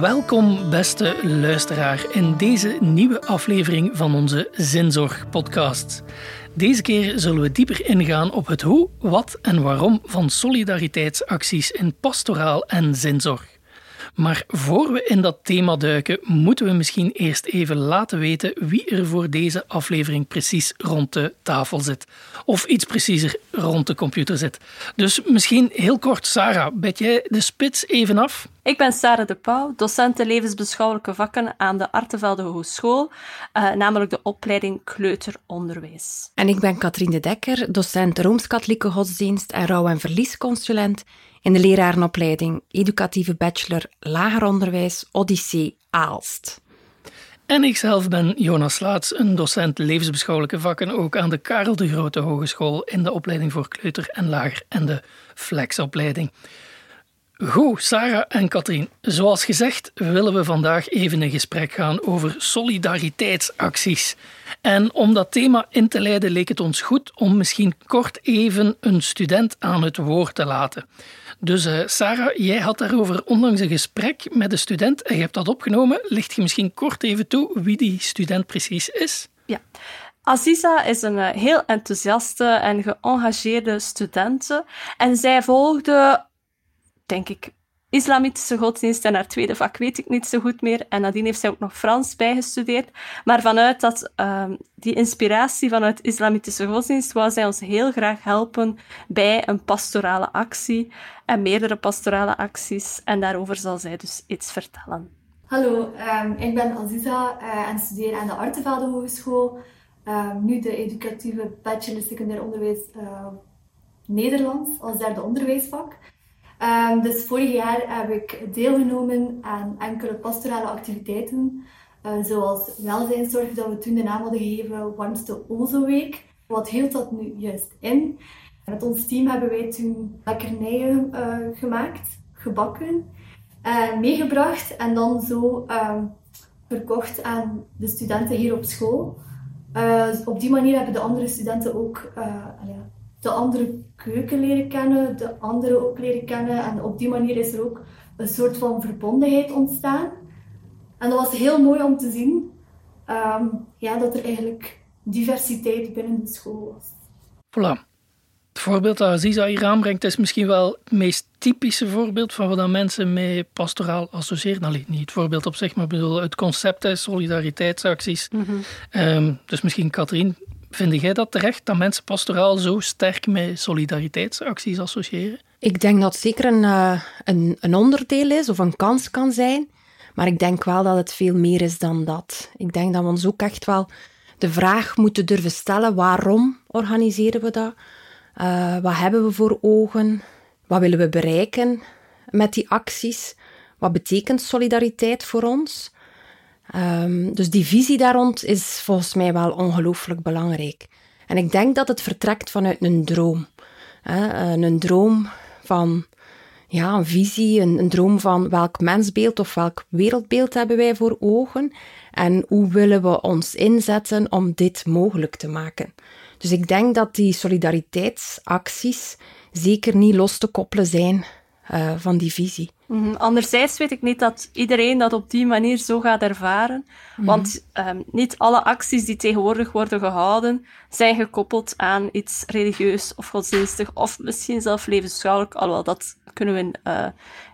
Welkom, beste luisteraar, in deze nieuwe aflevering van onze Zinzorg-podcast. Deze keer zullen we dieper ingaan op het hoe, wat en waarom van solidariteitsacties in pastoraal en zinzorg. Maar voor we in dat thema duiken, moeten we misschien eerst even laten weten wie er voor deze aflevering precies rond de tafel zit. Of iets preciezer, rond de computer zit. Dus misschien heel kort, Sarah, bed jij de spits even af? Ik ben Sarah de Pauw, docent levensbeschouwelijke vakken aan de Artevelde Hogeschool, uh, namelijk de opleiding kleuteronderwijs. En ik ben Katrien de Dekker, docent Rooms-Katholieke Godsdienst en rouw- en verliesconsulent in de lerarenopleiding Educatieve Bachelor Lager Onderwijs Odyssee Aalst. En ikzelf ben Jonas Laats, een docent levensbeschouwelijke vakken, ook aan de Karel de Grote Hogeschool in de opleiding voor kleuter en lager en de flexopleiding. Goed, Sarah en Katrien. Zoals gezegd willen we vandaag even in gesprek gaan over solidariteitsacties. En om dat thema in te leiden leek het ons goed om misschien kort even een student aan het woord te laten. Dus uh, Sarah, jij had daarover onlangs een gesprek met een student en je hebt dat opgenomen. Licht je misschien kort even toe wie die student precies is? Ja. Aziza is een uh, heel enthousiaste en geëngageerde studente en zij volgde denk ik, islamitische godsdienst en haar tweede vak weet ik niet zo goed meer. En nadien heeft zij ook nog Frans bijgestudeerd. Maar vanuit dat, uh, die inspiratie vanuit islamitische godsdienst wou zij ons heel graag helpen bij een pastorale actie en meerdere pastorale acties. En daarover zal zij dus iets vertellen. Hallo, um, ik ben Aziza uh, en studeer aan de Artevelde Hogeschool. Um, nu de educatieve bachelor secundair onderwijs uh, Nederlands als derde onderwijsvak. Um, dus vorig jaar heb ik deelgenomen aan enkele pastorale activiteiten, uh, zoals welzijnszorg, dat we toen de naam hadden gegeven Warmste Ozo-week. Wat hield dat nu juist in? Met ons team hebben wij toen lekkernijen uh, gemaakt, gebakken, uh, meegebracht en dan zo um, verkocht aan de studenten hier op school. op die manier hebben de andere studenten ook de andere keuken leren kennen, de anderen ook leren kennen. En op die manier is er ook een soort van verbondenheid ontstaan. En dat was heel mooi om te zien um, ja, dat er eigenlijk diversiteit binnen de school was. Voilà. Het voorbeeld dat Aziza hier aanbrengt is misschien wel het meest typische voorbeeld van wat mensen met pastoraal associëren. Nou, niet het voorbeeld op zich, maar bedoel, het concept is solidariteitsacties. Mm -hmm. um, dus misschien Katrien, Vind jij dat terecht, dat mensen pastoraal zo sterk met solidariteitsacties associëren? Ik denk dat het zeker een, uh, een, een onderdeel is of een kans kan zijn. Maar ik denk wel dat het veel meer is dan dat. Ik denk dat we ons ook echt wel de vraag moeten durven stellen: waarom organiseren we dat? Uh, wat hebben we voor ogen? Wat willen we bereiken met die acties? Wat betekent solidariteit voor ons? Um, dus die visie daar rond is volgens mij wel ongelooflijk belangrijk. En ik denk dat het vertrekt vanuit een droom. Hè? Een droom van ja, een visie, een, droom van welk mensbeeld of welk wereldbeeld hebben wij voor ogen en hoe willen we ons inzetten om dit mogelijk te maken. Dus ik denk dat die solidariteitsacties zeker niet los te koppelen zijn uh, van die visie. Mm -hmm. Anderzijds weet ik niet dat iedereen dat op die manier zo gaat ervaren. Mm -hmm. Want um, niet alle acties die tegenwoordig worden gehouden, zijn gekoppeld aan iets religieus of godsdienstig, of misschien zelfs levensbeschouwelijk. Alhoewel, dat kunnen we in, uh,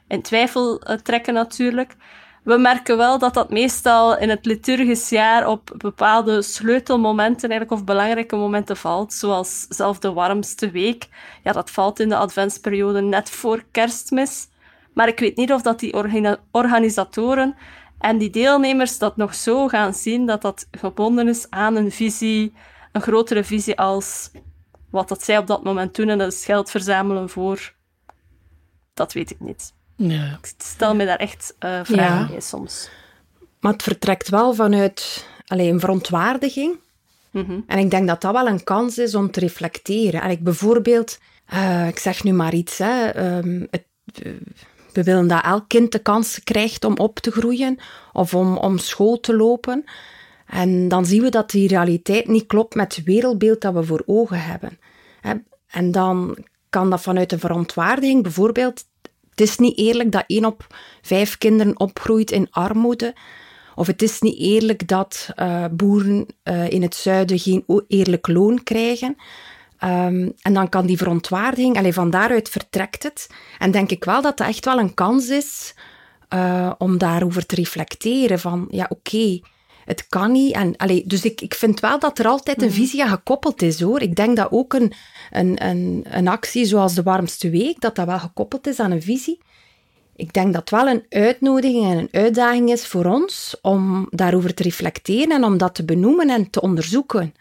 in twijfel uh, trekken natuurlijk. We merken wel dat dat meestal in het liturgisch jaar op bepaalde sleutelmomenten eigenlijk, of belangrijke momenten valt, zoals zelf de warmste week. Ja, dat valt in de adventsperiode net voor kerstmis. Maar ik weet niet of dat die orga organisatoren en die deelnemers dat nog zo gaan zien dat dat gebonden is aan een visie, een grotere visie als wat dat zij op dat moment doen en dat is geld verzamelen voor. Dat weet ik niet. Ja. Ik stel me daar echt uh, vragen bij soms. Maar het vertrekt wel vanuit allee, een verontwaardiging. Mm -hmm. En ik denk dat dat wel een kans is om te reflecteren. En ik bijvoorbeeld, uh, ik zeg nu maar iets, hè, um, het, uh, we willen dat elk kind de kans krijgt om op te groeien of om, om school te lopen. En dan zien we dat die realiteit niet klopt met het wereldbeeld dat we voor ogen hebben. En dan kan dat vanuit een verontwaardiging bijvoorbeeld het is niet eerlijk dat één op vijf kinderen opgroeit in armoede. Of het is niet eerlijk dat uh, boeren uh, in het zuiden geen eerlijk loon krijgen. Um, en dan kan die verontwaardiging, allez, van daaruit vertrekt het. En denk ik wel dat dat echt wel een kans is uh, om daarover te reflecteren. Van ja, oké, het kan niet. En, allez, dus ik, ik vind wel dat er altijd een mhm. visie aan gekoppeld is hoor. Ik denk dat ook een, een, een, een actie zoals de warmste week, dat dat wel gekoppeld is aan een visie ik denk dat het wel een uitnodiging en een uitdaging is voor ons om daarover te reflecteren en om dat te benoemen en te onderzoeken.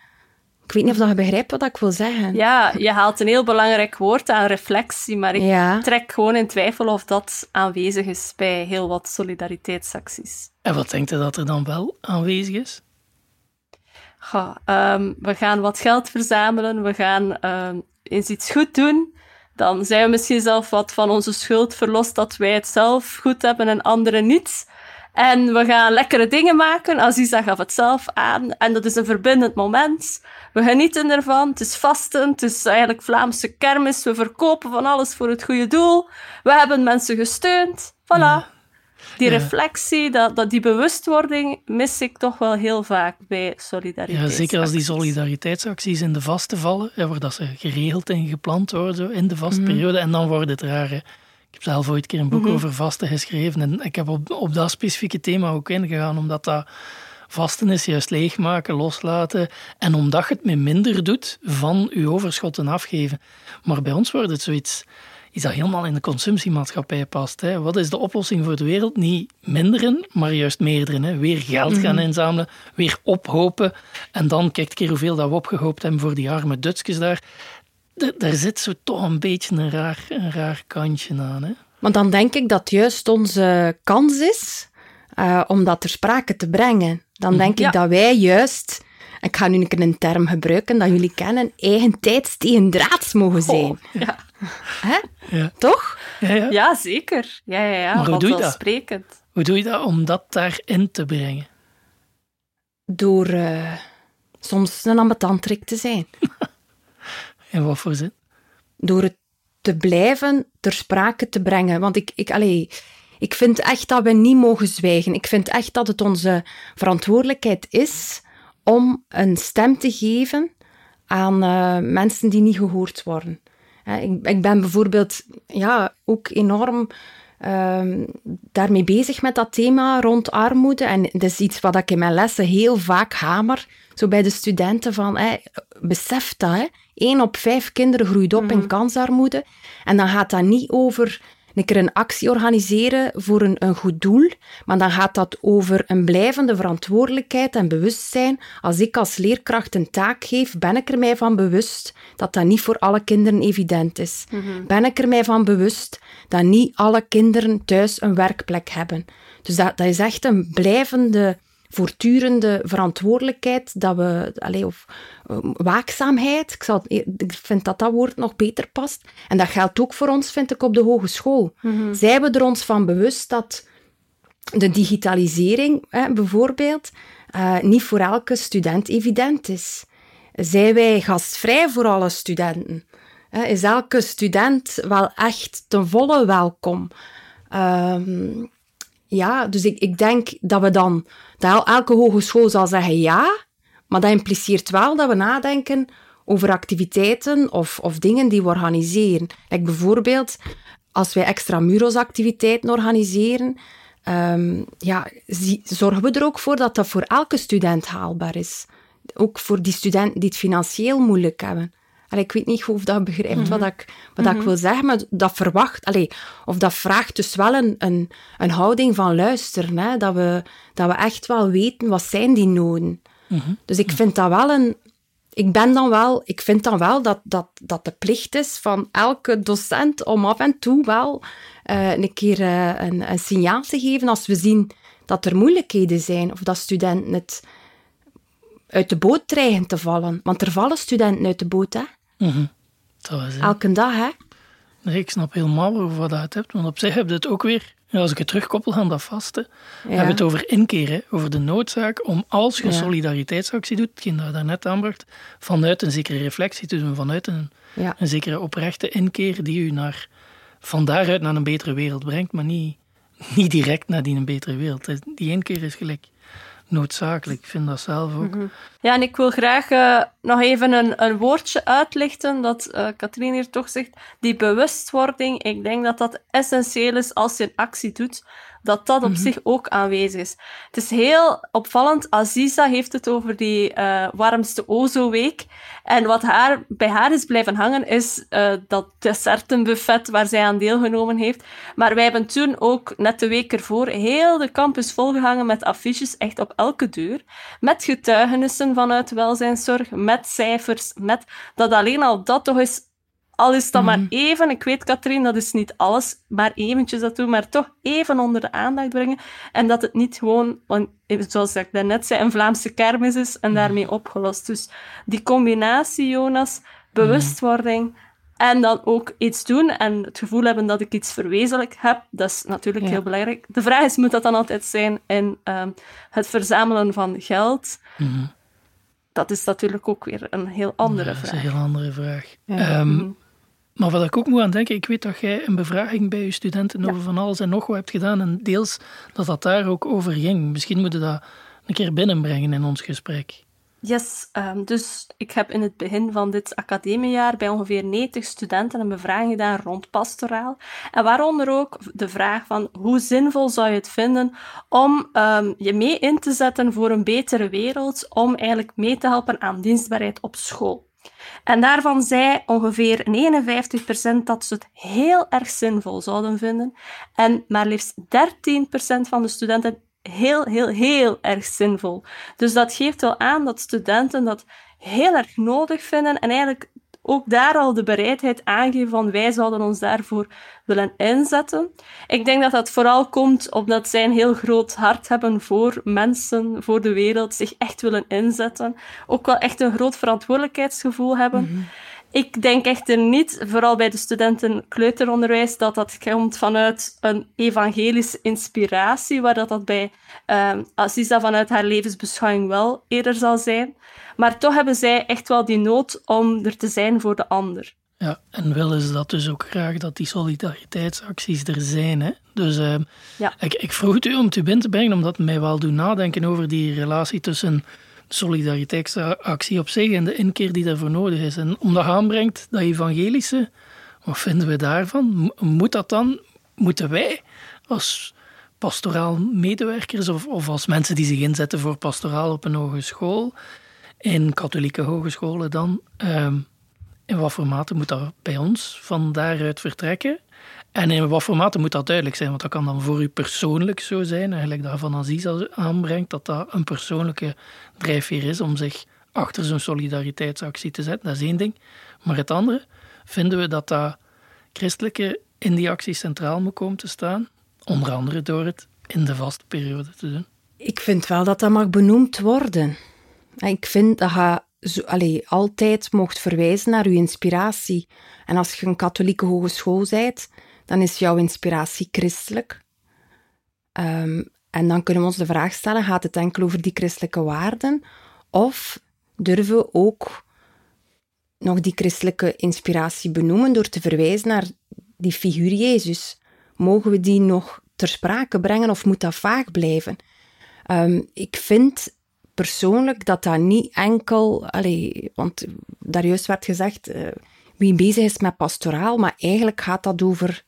Ik weet niet of je begrijpt wat ik wil zeggen. Ja, je haalt een heel belangrijk woord aan reflectie, maar ik trek gewoon in twijfel of dat aanwezig is bij heel wat solidariteitsacties. En wat denkt u dat er dan wel aanwezig is? Goh, um, we gaan wat geld verzamelen, we gaan um, eens iets goed doen dan zijn we misschien zelf wat van onze schuld verlost dat wij het zelf goed hebben en anderen niet. En we gaan lekkere dingen maken. Aziza gaf het zelf aan. En dat is een verbindend moment. We genieten ervan. Het is vasten. Het is eigenlijk Vlaamse kermis. We verkopen van alles voor het goede doel. We hebben mensen gesteund. Voilà. Die reflectie, dat, dat, die bewustwording mis ik toch wel heel vaak bij solidariteit. Ja, zeker als die solidariteitsacties in de vaste vallen, waar dat ze geregeld en gepland worden in de vaste mhm. periode, en dan wordt het raar. Ik heb zelf ooit een keer een boek mhm. over vasten geschreven en ik heb op, op dat specifieke thema ook ingegaan, omdat dat vasten is juist leegmaken, loslaten. En omdat je het met minder doet, van je overschotten afgeven. Maar bij ons wordt het zoiets is dat helemaal in de consumptiemaatschappij past. Hè. Wat is de oplossing voor de wereld? Niet minderen, maar juist meerdere. Hè. Weer geld gaan mhm. inzamelen, weer ophopen. En dan kijk keer hoeveel dat we opgehoopt hebben voor die arme Dutskes daar. Daar zit zo toch een beetje een raar, een raar kantje aan. Hè. Maar dan denk ik dat juist onze kans is uh, om dat ter sprake te brengen. Dan denk ik dat wij juist ik ga nu een term gebruiken dat jullie kennen, eigen tijds tegen draads mogen zijn. Oh, ja. Hè? Ja. Toch? Ja, ja. ja, zeker. Ja, ja, ja. Maar hoe doe je dat? Sprekend. Hoe doe je dat om dat daarin te brengen? Door uh, soms een ambetantrik te zijn. In wat voor zin? Door het te blijven ter sprake te brengen. Want ik, ik, allee, ik vind echt dat we niet mogen zwijgen. Ik vind echt dat het onze verantwoordelijkheid is om een stem te geven aan uh, mensen die niet gehoord worden. Ik, ben bijvoorbeeld ja, ook enorm uh, daarmee bezig met dat thema rond armoede. En dat is iets wat ik in mijn lessen heel vaak hamer. Zo bij de studenten van, besef dat, hè. Één op vijf kinderen groeit op in mhm. kansarmoede. En dan gaat dat niet over een keer een actie organiseren voor een, een goed doel, maar dan gaat dat over een blijvende verantwoordelijkheid en bewustzijn. Als ik als leerkracht een taak geef, ben ik er mij van bewust dat dat niet voor alle kinderen evident is. Mhm. Ben ik er mij van bewust dat niet alle kinderen thuis een werkplek hebben. Dus dat, dat is echt een blijvende voortdurende verantwoordelijkheid, dat we, allez, of um, waakzaamheid, ik, zal, ik vind dat dat woord nog beter past. En dat geldt ook voor ons, vind ik, op de hogeschool. Mm Zijn we er ons van bewust dat de digitalisering, hè, bijvoorbeeld, uh, niet voor elke student evident is? Zijn wij gastvrij voor alle studenten? Is elke student wel echt ten volle welkom? Um, ja, dus ik, ik denk dat we dan, dat elke hogeschool zal zeggen ja, maar dat impliceert wel dat we nadenken over activiteiten of, of dingen die we organiseren. Like bijvoorbeeld, als wij extra activiteiten organiseren, um, ja, zorgen we er ook voor dat dat voor elke student haalbaar is. Ook voor die studenten die het financieel moeilijk hebben. Allee, ik weet niet of dat begrijpt wat, mhm. ik, wat ik mhm. wil zeggen, maar dat verwacht, allee, of dat vraagt dus wel een, een, een houding van luisteren. Hè, dat, we, dat we echt wel weten wat zijn die noden. Mm Dus ik vind dat wel een. Ik ben dan wel, ik vind dan wel dat, dat, dat de plicht is van elke docent om af en toe wel uh, een keer uh, een, een signaal te geven als we zien dat er moeilijkheden zijn of dat studenten het uit de boot dreigen te vallen. Want er vallen studenten uit de boot, hè? Mm Elke dag, hè? Nee, ik snap helemaal over wat je het hebt. Want op zich heb je het ook weer, als ik het terugkoppel aan dat vaste, ja. heb je het over inkeren, over de noodzaak om als je solidariteitsactie doet, hetgeen dat je daarnet aanbracht, vanuit een zekere reflectie te doen, vanuit een, een zekere oprechte inkeer die u naar van daaruit naar een betere wereld brengt, maar niet, niet direct naar die een betere wereld. Die één keer is gelijk noodzakelijk. Ik vind dat zelf ook. Mhm. Ja, en ik wil graag uh, nog even een, een woordje uitlichten dat uh, Katrien hier toch zegt. Die bewustwording, ik denk dat dat essentieel is als je een actie doet dat dat op mhm. zich ook aanwezig is. Het is heel opvallend. Aziza heeft het over die uh, warmste Ozo-week. En wat haar, bij haar is blijven hangen, is dat dessertenbuffet waar zij aan deelgenomen heeft. Maar wij hebben toen ook, net de week ervoor, heel de campus volgehangen met affiches, echt op elke deur. Met getuigenissen vanuit welzijnszorg, met cijfers, met dat alleen al dat toch is al is dat maar mhm. even, ik weet, Katrien, dat is niet alles, maar eventjes dat doen, maar toch even onder de aandacht brengen. En dat het niet gewoon, want, zoals ik daarnet zei, een Vlaamse kermis is en mhm. daarmee opgelost. Dus die combinatie, Jonas, bewustwording en dan ook iets doen en het gevoel hebben dat ik iets verwezenlijk heb, dat is natuurlijk heel belangrijk. De vraag is, moet dat dan altijd zijn in ehm, het verzamelen van geld? Mhm. Dat is natuurlijk ook weer een heel andere vraag. Dat is een heel andere vraag. Ehm, maar wat ik ook moet aan denken, ik weet dat jij een bevraging bij je studenten over van alles en nog wat hebt gedaan. En deels dat dat daar ook over ging. Misschien moeten we dat een keer binnenbrengen in ons gesprek. Yes, um, dus ik heb in het begin van dit academiejaar bij ongeveer 90 studenten een bevraging gedaan rond pastoraal. En waaronder ook de vraag van hoe zinvol zou je het vinden om um, je mee in te zetten voor een betere wereld, om eigenlijk mee te helpen aan dienstbaarheid op school. En daarvan zei ongeveer 59% dat ze het heel erg zinvol zouden vinden. En maar liefst 13% van de studenten heel, heel, heel erg zinvol. Dus dat geeft wel aan dat studenten dat heel erg nodig vinden en eigenlijk ook daar al de bereidheid aangeven van wij zouden ons daarvoor willen inzetten. Ik denk dat dat vooral komt omdat zij een heel groot hart hebben voor mensen, voor de wereld, zich echt willen inzetten. Ook wel echt een groot verantwoordelijkheidsgevoel hebben. Mhm. Ik denk echter niet, vooral bij de studenten kleuteronderwijs, dat dat komt vanuit een evangelische inspiratie, waar dat, dat bij um, Aziza vanuit haar levensbeschouwing wel eerder zal zijn. Maar toch hebben zij echt wel die nood om er te zijn voor de ander. Ja, en willen ze dat dus ook graag dat die solidariteitsacties er zijn. Hè? Dus uh, ja. ik, ik vroeg het u om het u binnen te brengen, omdat het mij wel doet nadenken over die relatie tussen solidariteitsactie op zich en de inkeer die daarvoor nodig is. En om dat aanbrengt, dat evangelische, wat vinden we daarvan? Moet dat dan, moeten wij als pastoraal medewerkers of, of als mensen die zich inzetten voor pastoraal op een hogeschool, in katholieke hogescholen dan, ehm, in wat voor mate moet dat bij ons van daaruit vertrekken? En in wat voor mate moet dat duidelijk zijn? Want dat kan dan voor u persoonlijk zo zijn, eigenlijk dat Van Aziz aanbrengt, dat dat een persoonlijke drijfveer is om zich achter zo'n solidariteitsactie te zetten. Dat is één ding. Maar het andere, vinden we dat dat christelijke in die actie centraal moet komen te staan? Onder andere door het in de vaste periode te doen. Ik vind wel dat dat mag benoemd worden. Ik vind dat je allez, altijd mocht verwijzen naar je inspiratie. En als je een katholieke hogeschool bent, dan is jouw inspiratie christelijk. Um, en dan kunnen we ons de vraag stellen: gaat het enkel over die christelijke waarden? Of durven we ook nog die christelijke inspiratie benoemen door te verwijzen naar die figuur Jezus? Mogen we die nog ter sprake brengen of moet dat vaag blijven? Um, ik vind persoonlijk dat dat niet enkel, allez, want daar juist werd gezegd, uh, wie bezig is met pastoraal, maar eigenlijk gaat dat over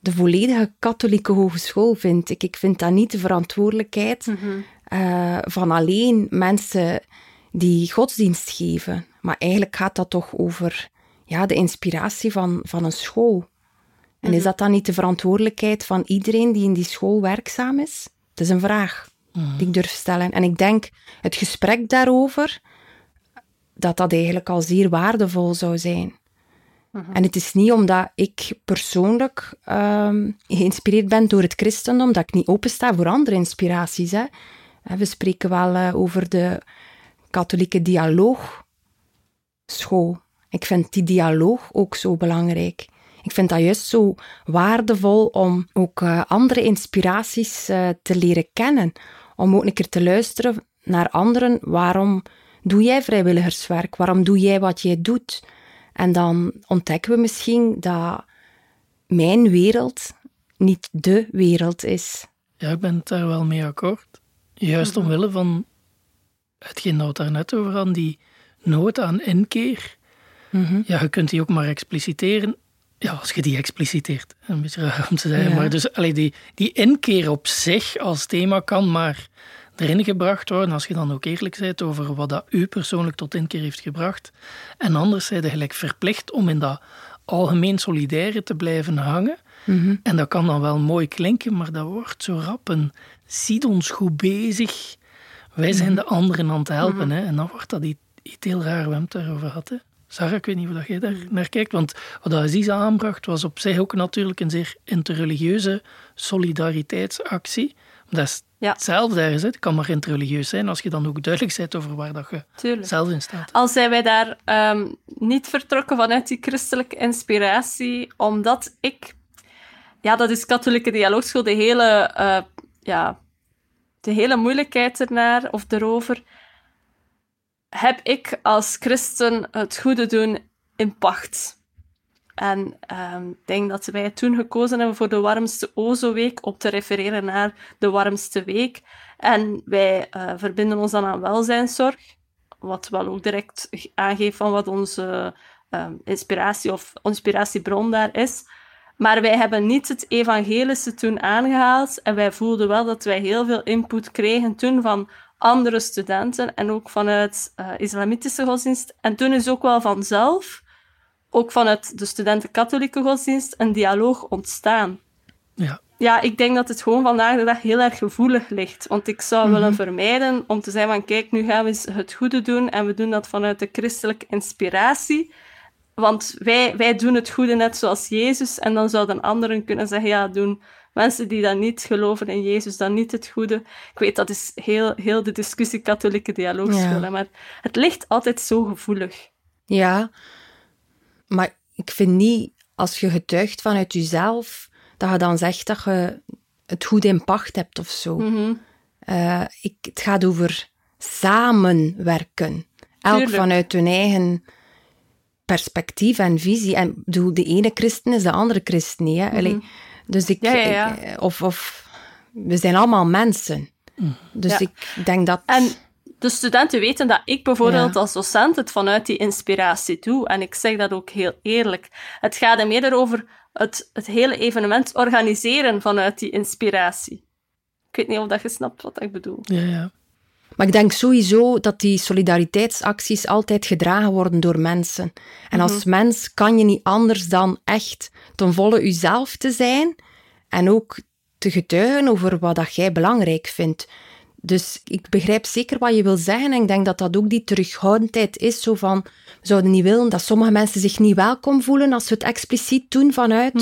de volledige katholieke hogeschool, vind ik. Ik vind dat niet de verantwoordelijkheid mhm. eh, van alleen mensen die godsdienst geven. Maar eigenlijk gaat dat toch over ja, de inspiratie van, van een school. En is mhm. dat dan niet de verantwoordelijkheid van iedereen die in die school werkzaam is? Het is een vraag mhm. die ik durf stellen. En ik denk het gesprek daarover, dat dat eigenlijk al zeer waardevol zou zijn. Mhm. En het is niet omdat ik persoonlijk um, geïnspireerd ben door het christendom, dat ik niet opensta voor andere inspiraties. Hè. We spreken wel uh, over de katholieke dialoogschool. Ik vind die dialoog ook zo belangrijk. Ik vind dat juist zo waardevol om ook uh, andere inspiraties uh, te leren kennen. Om ook een keer te luisteren naar anderen. Waarom doe jij vrijwilligerswerk? Waarom doe jij wat jij doet? En dan ontdekken we misschien dat mijn wereld niet de wereld is. Ja, ik ben het daar wel mee akkoord. Juist Mhm. omwille van hetgeen dat we daarnet over hadden, die nood aan inkeer. Mhm. Ja, je kunt die ook maar expliciteren. Ja, als je die expliciteert. Een beetje raar om te zeggen. Ja. Maar dus, allee, die, die inkeer op zich als thema kan maar erin gebracht worden. Als je dan ook eerlijk bent over wat dat u persoonlijk tot inkeer heeft gebracht. En anders zijn je gelijk verplicht om in dat algemeen solidaire te blijven hangen. Mhm. En dat kan dan wel mooi klinken, maar dat wordt zo rap een ziet ons goed bezig. Wij zijn de anderen aan het helpen. Hè? En dan wordt dat iets, iets heel raar. We hebben het daarover gehad. Hè? Sarah, ik weet niet hoe jij daar naar kijkt. Want wat Aziza aanbracht was op zich ook natuurlijk een zeer interreligieuze solidariteitsactie. Dat is Ja. hetzelfde ergens. Het kan maar interreligieus zijn als je dan ook duidelijk bent over waar dat je Tuurlijk. zelf in staat. Al zijn wij daar ehm, niet vertrokken vanuit die christelijke inspiratie, omdat ik, ja, dat is katholieke dialoogschool, de hele, eh, ja, de hele moeilijkheid ernaar of erover, heb ik als christen het goede doen in pacht. En ehm, ik denk dat wij toen gekozen hebben voor de warmste Ozo-week, om te refereren naar de warmste week. En wij eh, verbinden ons dan aan welzijnszorg, wat wel ook direct aangeeft van wat onze ehm, inspiratie of inspiratiebron daar is. Maar wij hebben niet het evangelische toen aangehaald en wij voelden wel dat wij heel veel input kregen toen van andere studenten en ook vanuit eh, islamitische godsdienst. En toen is ook wel vanzelf, ook vanuit de studenten katholieke godsdienst, een dialoog ontstaan. Ja. Ja, ik denk dat het gewoon vandaag de dag heel erg gevoelig ligt. Want ik zou willen vermijden om te zeggen van kijk, nu gaan we eens het goede doen en we doen dat vanuit de christelijke inspiratie. Want wij, wij doen het goede net zoals Jezus en dan zouden anderen kunnen zeggen ja, doen mensen die dan niet geloven in Jezus dan niet het goede. Ik weet, dat is heel, heel de discussie katholieke Ja. hè, maar het ligt altijd zo gevoelig. Ja, maar ik vind niet, als je getuigt vanuit jezelf, dat je dan zegt dat je het goed in pacht hebt of zo. Mhm. Eh, ik, het gaat over samenwerken. Elk Tuurlijk. vanuit hun eigen perspectief en visie. En bedoel, de ene christen is de andere christen niet. Hè? Allee, dus ik, Mhm. Ja, ja, ja. ik- Of, of we zijn allemaal mensen. Dus Ja. ik denk dat. En de studenten weten dat ik bijvoorbeeld Ja. als docent het vanuit die inspiratie doe. En ik zeg dat ook heel eerlijk. Het gaat er meer over het, het hele evenement organiseren vanuit die inspiratie. Ik weet niet of dat je snapt wat ik bedoel. Ja, ja. Maar ik denk sowieso dat die solidariteitsacties altijd gedragen worden door mensen. En als mens kan je niet anders dan echt ten volle jezelf te zijn en ook te getuigen over wat dat jij belangrijk vindt. Dus ik begrijp zeker wat je wil zeggen en ik denk dat dat ook die terughoudendheid is, zo van, we zouden niet willen dat sommige mensen zich niet welkom voelen als we het expliciet doen vanuit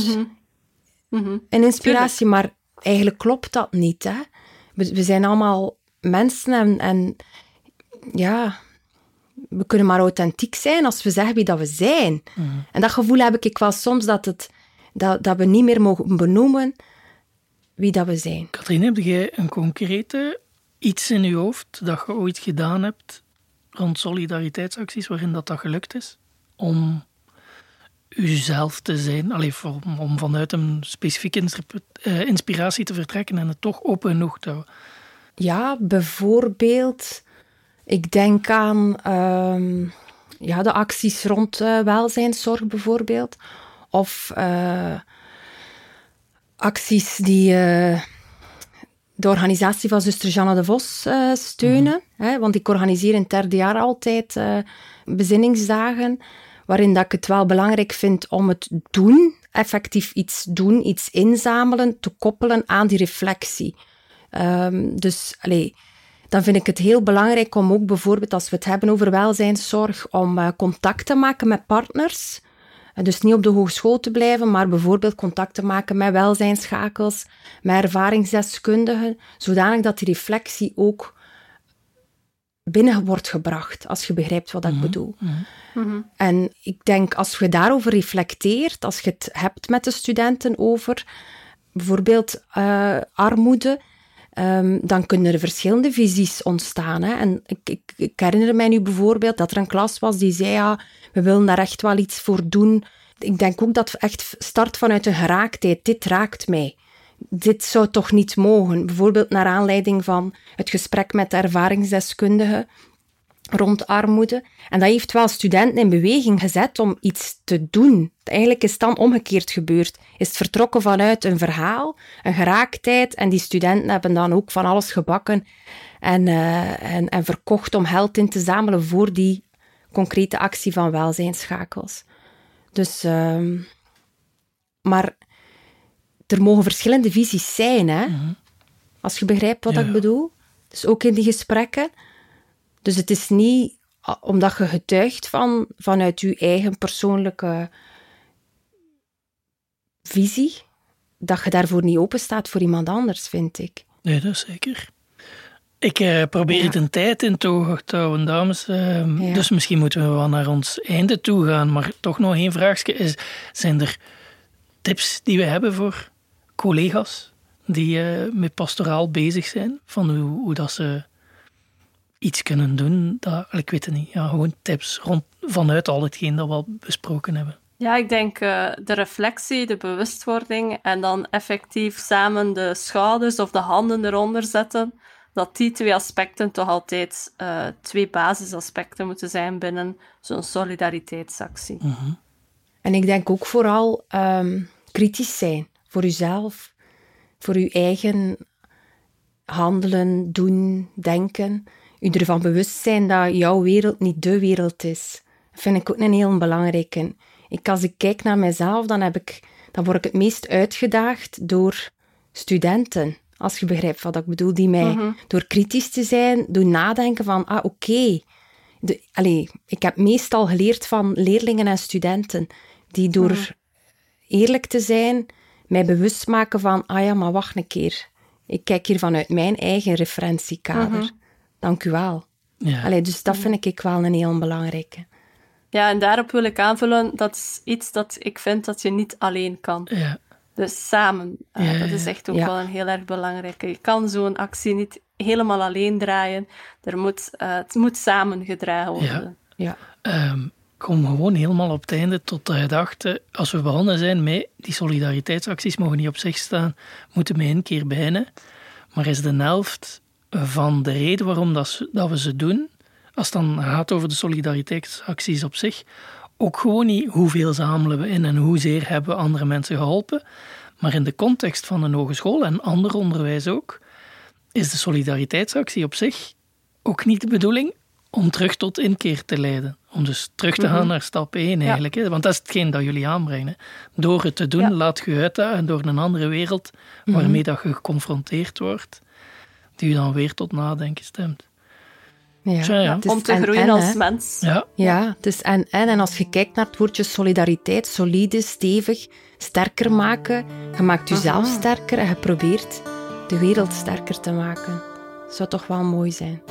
Mhm. een inspiratie, maar eigenlijk klopt dat niet. Hè? We, we zijn allemaal mensen en, en ja, we kunnen maar authentiek zijn als we zeggen wie dat we zijn. En dat gevoel heb ik wel soms dat, het, dat, dat we niet meer mogen benoemen wie dat we zijn. Katrien, heb jij een concrete iets in je hoofd dat je ooit gedaan hebt rond solidariteitsacties waarin dat, dat gelukt is? Om uzelf te zijn, Allee, om, vanuit een specifieke eh, inspiratie te vertrekken en het toch open genoeg te houden. Ja, bijvoorbeeld, ik denk aan ehm, ja, de acties rond eh, welzijnszorg bijvoorbeeld. Of eh, acties die de organisatie van zuster Janne de Vos eh, steunen. Hè, want ik organiseer in het derde jaar altijd eh, bezinningsdagen, waarin dat ik het wel belangrijk vind om het doen, effectief iets doen, iets inzamelen, te koppelen aan die reflectie. Ehm, dus allee, dan vind ik het heel belangrijk om ook bijvoorbeeld, als we het hebben over welzijnszorg, om eh, contact te maken met partners. En dus niet op de hogeschool te blijven, maar bijvoorbeeld contact te maken met welzijnsschakels, met ervaringsdeskundigen, zodanig dat die reflectie ook binnen wordt gebracht, als je begrijpt wat ik bedoel. En ik denk, als je daarover reflecteert, als je het hebt met de studenten over bijvoorbeeld eh, armoede, ehm, dan kunnen er verschillende visies ontstaan. Hè. En ik, ik, ik herinner mij nu bijvoorbeeld dat er een klas was die zei, ja, we willen daar echt wel iets voor doen ik denk ook dat echt start vanuit een geraaktheid. Dit raakt mij. Dit zou toch niet mogen. Bijvoorbeeld naar aanleiding van het gesprek met de ervaringsdeskundige rond armoede. En dat heeft wel studenten in beweging gezet om iets te doen. Eigenlijk is het dan omgekeerd gebeurd. Is het vertrokken vanuit een verhaal, een geraaktheid, en die studenten hebben dan ook van alles gebakken en, uh, en, en verkocht om geld in te zamelen voor die concrete actie van welzijnsschakels. Dus, uh, maar er mogen verschillende visies zijn, hè? Mhm. Als je begrijpt wat ik bedoel. Dus ook in die gesprekken. Dus het is niet omdat je getuigt van, vanuit je eigen persoonlijke visie, dat je daarvoor niet open staat voor iemand anders, vind ik. Nee, dat is zeker. Ik uh, probeer het een tijd in toog te houden, dames. Uh, Dus misschien moeten we wel naar ons einde toe gaan. Maar toch nog één vraagje. Is, zijn er tips die we hebben voor collega's die uh, met pastoraal bezig zijn? Van hoe, hoe dat ze iets kunnen doen? Dat, ik weet het niet. Ja, gewoon tips rond, vanuit al hetgeen dat we al besproken hebben. Ja, ik denk uh, de reflectie, de bewustwording en dan effectief samen de schouders of de handen eronder zetten dat die twee aspecten toch altijd uh, twee basisaspecten moeten zijn binnen zo'n solidariteitsactie. Mhm. En ik denk ook vooral um, kritisch zijn voor uzelf, voor uw eigen handelen, doen, denken. U ervan bewust zijn dat jouw wereld niet de wereld is. Dat vind ik ook een heel belangrijke. Ik, als ik kijk naar mezelf, dan, heb ik, dan word ik het meest uitgedaagd door studenten als je begrijpt wat ik bedoel, die mij mhm. door kritisch te zijn, doen nadenken van, ah, oké. Okay. ik heb meestal geleerd van leerlingen en studenten, die door mhm. eerlijk te zijn, mij bewust maken van, ah ja, maar wacht een keer. Ik kijk hier vanuit mijn eigen referentiekader. Mhm. Dank u wel. Ja. Allee, dus dat vind ik wel een heel belangrijke. Ja, en daarop wil ik aanvullen, dat is iets dat ik vind dat je niet alleen kan. Ja. Dus samen, uh, dat is echt ook wel een heel erg belangrijke. Je kan zo'n actie niet helemaal alleen draaien. Er moet, uh, het moet samen gedragen worden. Ja. Um, kom gewoon helemaal op het einde tot de gedachte, als we begonnen zijn met die solidariteitsacties mogen niet op zich staan, moeten we één keer bijna. Maar is de helft van de reden waarom dat, dat we ze doen, als het dan gaat over de solidariteitsacties op zich, ook gewoon niet hoeveel zamelen we in en hoezeer hebben we andere mensen geholpen. Maar in de context van een hogeschool en ander onderwijs ook, is de solidariteitsactie op zich ook niet de bedoeling om terug tot inkeer te leiden. Om dus terug te gaan mhm. naar stap 1 eigenlijk. Want dat is hetgeen dat jullie aanbrengen. Door het te doen, laat je uitdagen door een andere wereld waarmee mhm. dat je geconfronteerd wordt, die je dan weer tot nadenken stemt. Ja. Om te groeien als mens. Ja, ja het is en, en. En als je kijkt naar het woordje solidariteit, solide, stevig, sterker maken. Je maakt jezelf sterker en je probeert de wereld sterker te maken. Dat zou toch wel mooi zijn.